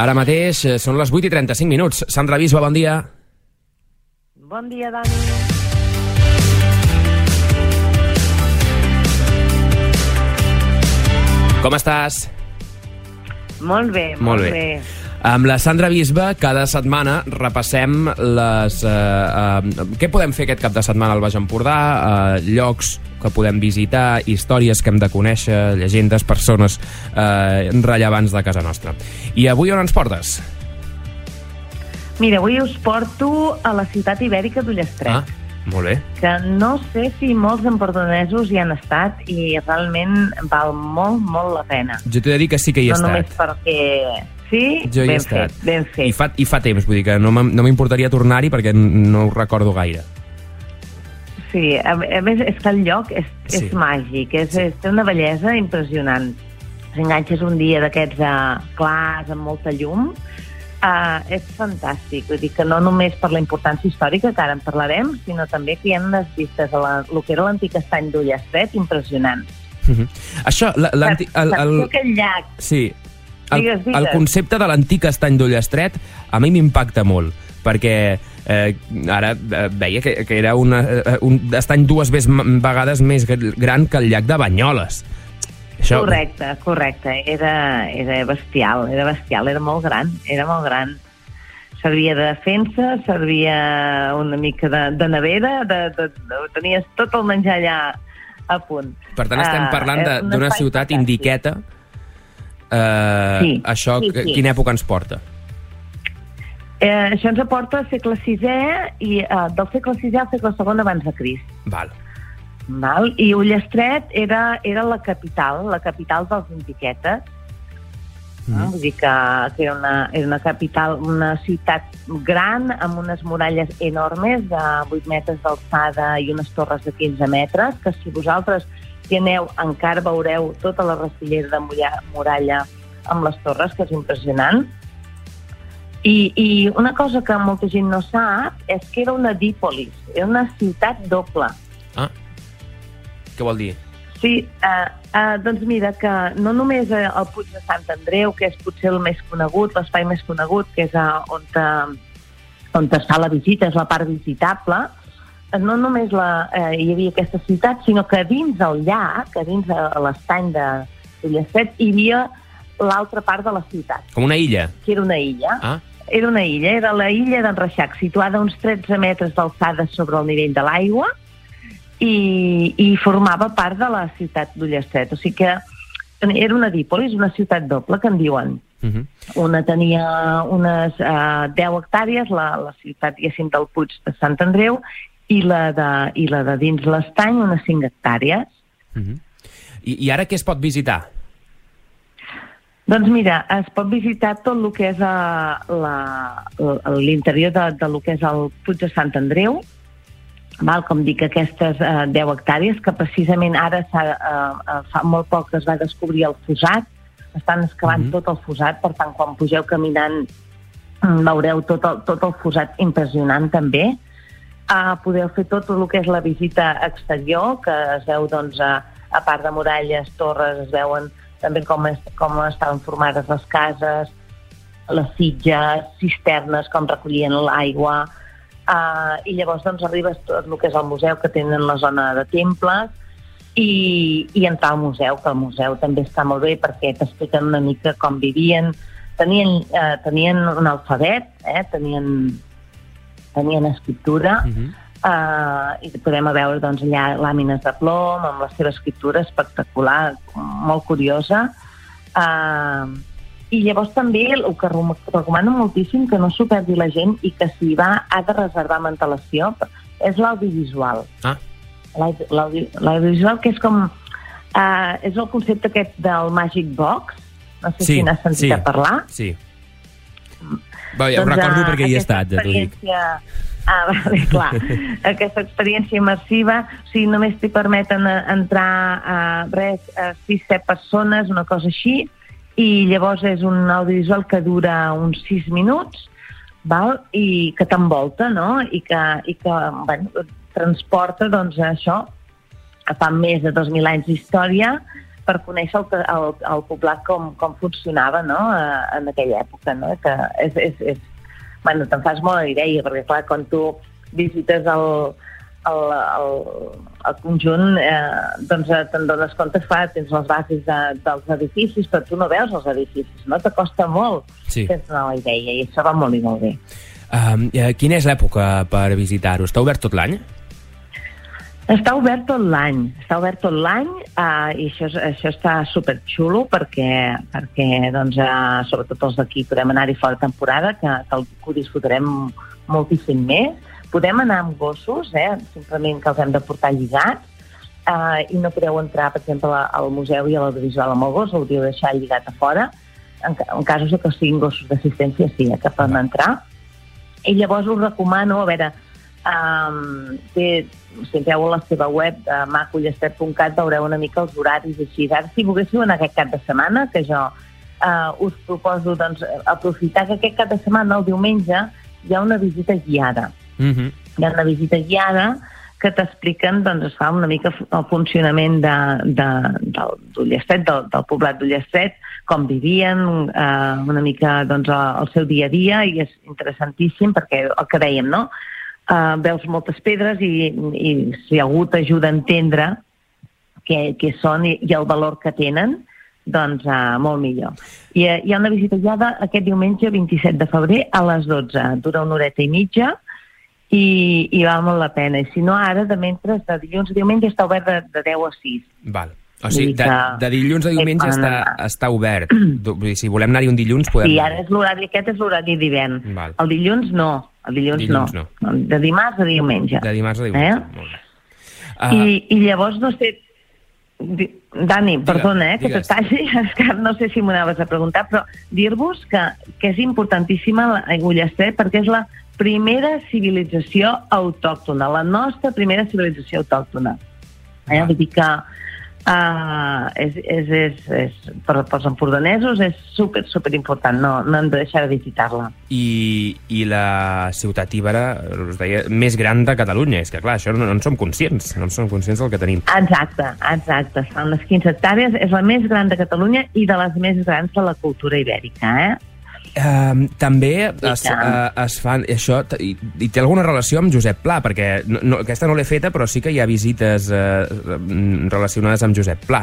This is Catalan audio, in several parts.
Ara mateix eh, són les 8 i 35 minuts. Sandra Bisba, bon dia. Bon dia, Dani. Com estàs? Molt bé, Molt molt, bé. bé. Amb la Sandra Bisba, cada setmana repassem les... Eh, eh, què podem fer aquest cap de setmana al Baix Empordà, eh, llocs que podem visitar, històries que hem de conèixer, llegendes, persones eh, rellevants de casa nostra. I avui on ens portes? Mira, avui us porto a la ciutat ibèrica d'Ullestret, Ah, molt bé. que no sé si molts empordanesos hi han estat i realment val molt, molt la pena. Jo t'he de dir que sí que hi he no només estat. perquè... Sí? Jo hi he ben estat. fet, ben fet. I fa, I fa temps, vull dir que no m'im- no m'importaria tornar-hi perquè no ho recordo gaire. Sí, a, a més, és que el lloc és, Sí. és màgic, és, és, té una bellesa impressionant. Si enganxes un dia d'aquests uh, clars, amb molta llum, uh, és fantàstic. Vull dir que no només per la importància històrica, que ara en parlarem, sinó també que hi ha unes vistes a la, el que era l'antic estany d'Ullastret impressionants. Mhm. Això, la- l'anti- el, el, aquell llac? sí, el, Digues, digues. el concepte de l'antic estany d'Ullastret a mi m'impacta molt, perquè eh, ara eh, veia que, que era una, eh, un estany dues vegades més gr- gran que el llac de Banyoles. Això, Correcte, correcte. Era, era bestial, era bestial, era molt gran, era molt gran. Servia de defensa, servia una mica de, de nevera, de, de, de, tenies tot el menjar allà a punt. Per tant, estem Ah, parlant un d'una ciutat fantàstic. indiqueta. Eh, Sí, això, sí, sí. quina època ens porta? Eh, això ens aporta al segle VI i eh, del segle VI al segle II abans de Crist. Val. Val? I Ullestret era, era la capital, la capital dels antiquetes. Mm. Mhm. Vull dir que, que era, una, era una capital, una ciutat gran amb unes muralles enormes de 8 metres d'alçada i unes torres de 15 metres, que si vosaltres hi aneu encara veureu tota la rastillera de muralla amb les torres, que és impressionant. I, I una cosa que molta gent no sap és que era una dípolis, era una ciutat doble. Ah. Què vol dir? Sí, uh, uh, doncs mira, que no només eh, el Puig de Sant Andreu, que és potser el més conegut, l'espai més conegut, que és uh, on, te, on es fa la visita, és la part visitable, eh, no només la, eh, hi havia aquesta ciutat, sinó que dins el llac, a dins de l'estany de Ullastret, hi havia l'altra part de la ciutat, Com una illa? que era una illa. Ah, Era una illa, era la illa d'en Reixac, situada a uns 13 metres d'alçada sobre el nivell de l'aigua i, i formava part de la ciutat d'Ullastret. O sigui que era una dípolis, una ciutat doble, que en diuen. uh -huh. Una tenia unes uh, 10 hectàrees, la, la ciutat, diguéssim, del Puig de Sant Andreu, i la de, i la de dins l'estany, unes 5 hectàrees. Uh -huh. I, I ara què es pot visitar? Doncs mira, es pot visitar tot el que és eh, l'interior de, de lo que és el Puig de Sant Andreu, val? com dic, aquestes eh, 10 hectàrees, que precisament ara eh, eh, fa molt poc que es va descobrir el fosat, estan excavant Mhm. tot el fosat, per tant, quan pugeu caminant mm, veureu tot el, tot el fosat impressionant també. Uh, podeu fer tot el que és la visita exterior, que es veu, doncs, a, a part de muralles, torres, es veuen també com, es, com estaven formades les cases, les sitges, cisternes, com recollien l'aigua, uh, i llavors doncs, arribes tot el que és el museu, que tenen la zona de temples, i, i entrar al museu, que el museu també està molt bé perquè t'expliquen una mica com vivien. Tenien, eh, tenien un alfabet, eh, tenien, tenien escriptura, Uh -huh. Uh, i podem veure doncs, allà làmines de plom amb la seva escriptura espectacular, molt curiosa. Uh, I llavors també el que recomano moltíssim que no s'ho perdi la gent i que si va ha de reservar amb antelació és l'audiovisual. Ah. L'audi- l'audi- L'audiovisual que és com... Uh, és el concepte aquest del Magic Box, no sé Sí, si n'has sentit sí. a parlar. Sí. Bé, ja ho recordo eh, perquè hi he estat, ja t'ho dic. Ah, vale, clar. aquesta experiència immersiva, o sigui, només t'hi permeten eh, entrar a res, a 6-7 persones, una cosa així, i llavors és un audiovisual que dura uns 6 minuts, val? i que t'envolta, no? I que, i que bueno, transporta, doncs, això, fa més de 2.000 anys d'història, per conèixer el, el, el poblat com, com funcionava no? uh, en aquella època. No? Que és, és, és... Bueno, te'n fas molt idea, perquè clar, quan tu visites el, el, el, el conjunt, eh, doncs te'n dones compte, fa, tens les bases de, dels edificis, però tu no veus els edificis, no? Te costa molt Sí. fer-te la idea, i això va molt i molt bé. Um, quina és l'època per visitar-ho? Està obert tot l'any? Està obert tot l'any, està obert tot l'any uh, i això, això està superxulo perquè, perquè doncs, uh, sobretot els d'aquí podem anar-hi fora de temporada, que, que, el- que ho disfrutarem moltíssim més. Podem anar amb gossos, eh, simplement que els hem de portar lligats, uh, i no podeu entrar, per exemple, al museu i a l'audiovisual amb el gos, l'hauríeu de deixar lligat a fora. En, en casos de que siguin gossos d'assistència, sí, eh, que poden entrar. I llavors us recomano, a veure, um, té, si entreu a la seva web de macullestet.cat veureu una mica els horaris així. Ara, si volguéssiu anar aquest cap de setmana, que jo uh, us proposo doncs, aprofitar que aquest cap de setmana, el diumenge, hi ha una visita guiada. Mm -hmm. Hi ha una visita guiada que t'expliquen, doncs es fa una mica el funcionament de, de, del, d'Ullestret, del, del poblat d'Ullestret, com vivien, eh, una mica doncs, el, el seu dia a dia, i és interessantíssim perquè el que dèiem, no? Eh, veus moltes pedres i, i si algú t'ajuda a entendre què, què són i, i el valor que tenen, doncs uh, molt millor. I uh, hi ha una visita guiada aquest diumenge 27 de febrer a les 12. Dura una horeta i mitja i, i val molt la pena. I si no, ara, de mentre, de dilluns a diumenge està obert de, de 10 a 6. Val. O sigui, de, de dilluns a diumenge està, està obert. Du- vull dir, Si volem anar-hi un dilluns, podem... I ara és l'horari, aquest és l'horari d'hivern. El dilluns no, el dilluns, Dilluns no. De dimarts a diumenge. De dimarts a diumenge. Eh? Molt bé. Uh, I, I llavors, no sé... Dani, Digues, perdona, eh, que te talli, és que no sé si m'ho anaves a preguntar, però dir-vos que, que és importantíssima la Ullastret perquè és la primera civilització autòctona, la nostra primera civilització autòctona. Eh? Ah. Vull dir que uh, és, és, és, és, per, pels empordanesos és super, super important, no, no hem de deixar de visitar-la. i, I la ciutat íbera, us deia, més gran de Catalunya. És que, clar, això no, no en som conscients. No en som conscients del que tenim. Exacte, exacte. Fa unes 15 hectàrees, és la més gran de Catalunya i de les més grans de la cultura ibèrica, eh? Uh, també es, uh, es fan això i, i té alguna relació amb Josep Pla perquè no, no, aquesta no l'he feta però sí que hi ha visites uh, relacionades amb Josep Pla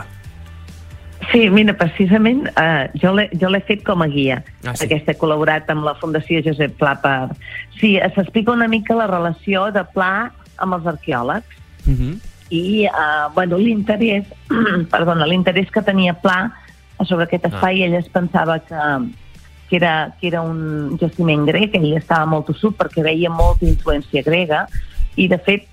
Sí, mira, precisament eh, jo l'he jo l'he fet com a guia. Ah, sí? Aquesta he col·laborat amb la Fundació Josep Pla per... Sí, s'explica una mica la relació de Pla amb els arqueòlegs uh -huh. i eh, bueno, l'interès perdona, l'interès que tenia Pla sobre aquest Ah. espai, ell es pensava que, que, era, que era un jaciment grec, ell estava molt tossut perquè veia molta influència grega i de fet,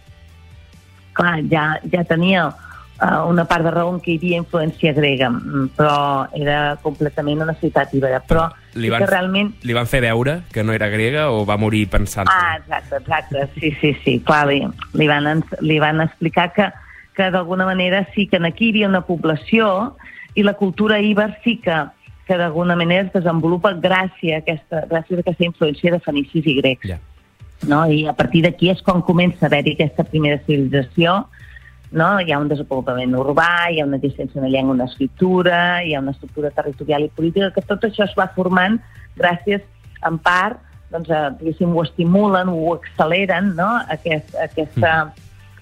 clar, ja, ja tenia uh, una part de raó en què hi havia influència grega, mm, però era completament una ciutat ibera. Però Li van- que realment Li van fer veure que no era grega o va morir pensant Ah, exacte, exacte, sí, sí, sí, clar, li, li, van, li van explicar que, que d'alguna manera sí que aquí hi havia una població i la cultura íber sí que, que d'alguna manera es desenvolupa gràcies a aquesta, gràcies a aquesta influència de fenicis i grecs. Ja. No? I a partir d'aquí és quan comença a haver-hi aquesta primera civilització, no? hi ha un desenvolupament urbà, hi ha una existència d'una llengua, una escriptura, hi ha una estructura territorial i política, que tot això es va formant gràcies, en part, doncs, a, diguéssim, ho estimulen, ho acceleren, no? Aquest, aquesta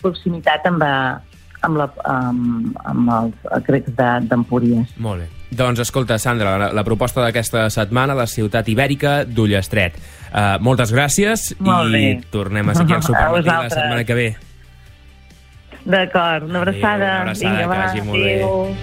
proximitat amb, eh, amb, la, amb, amb els grecs de- d'Empúries. Molt bé. Doncs escolta, Sandra, la, la proposta d'aquesta setmana, la ciutat ibèrica d'Ullestret. Uh, moltes gràcies Molt i bé. tornem a ser aquí al A Supermatí la setmana que ve. D'acord, una abraçada. Adéu, una abraçada, Vinga, que va, vagi molt bé. adéu.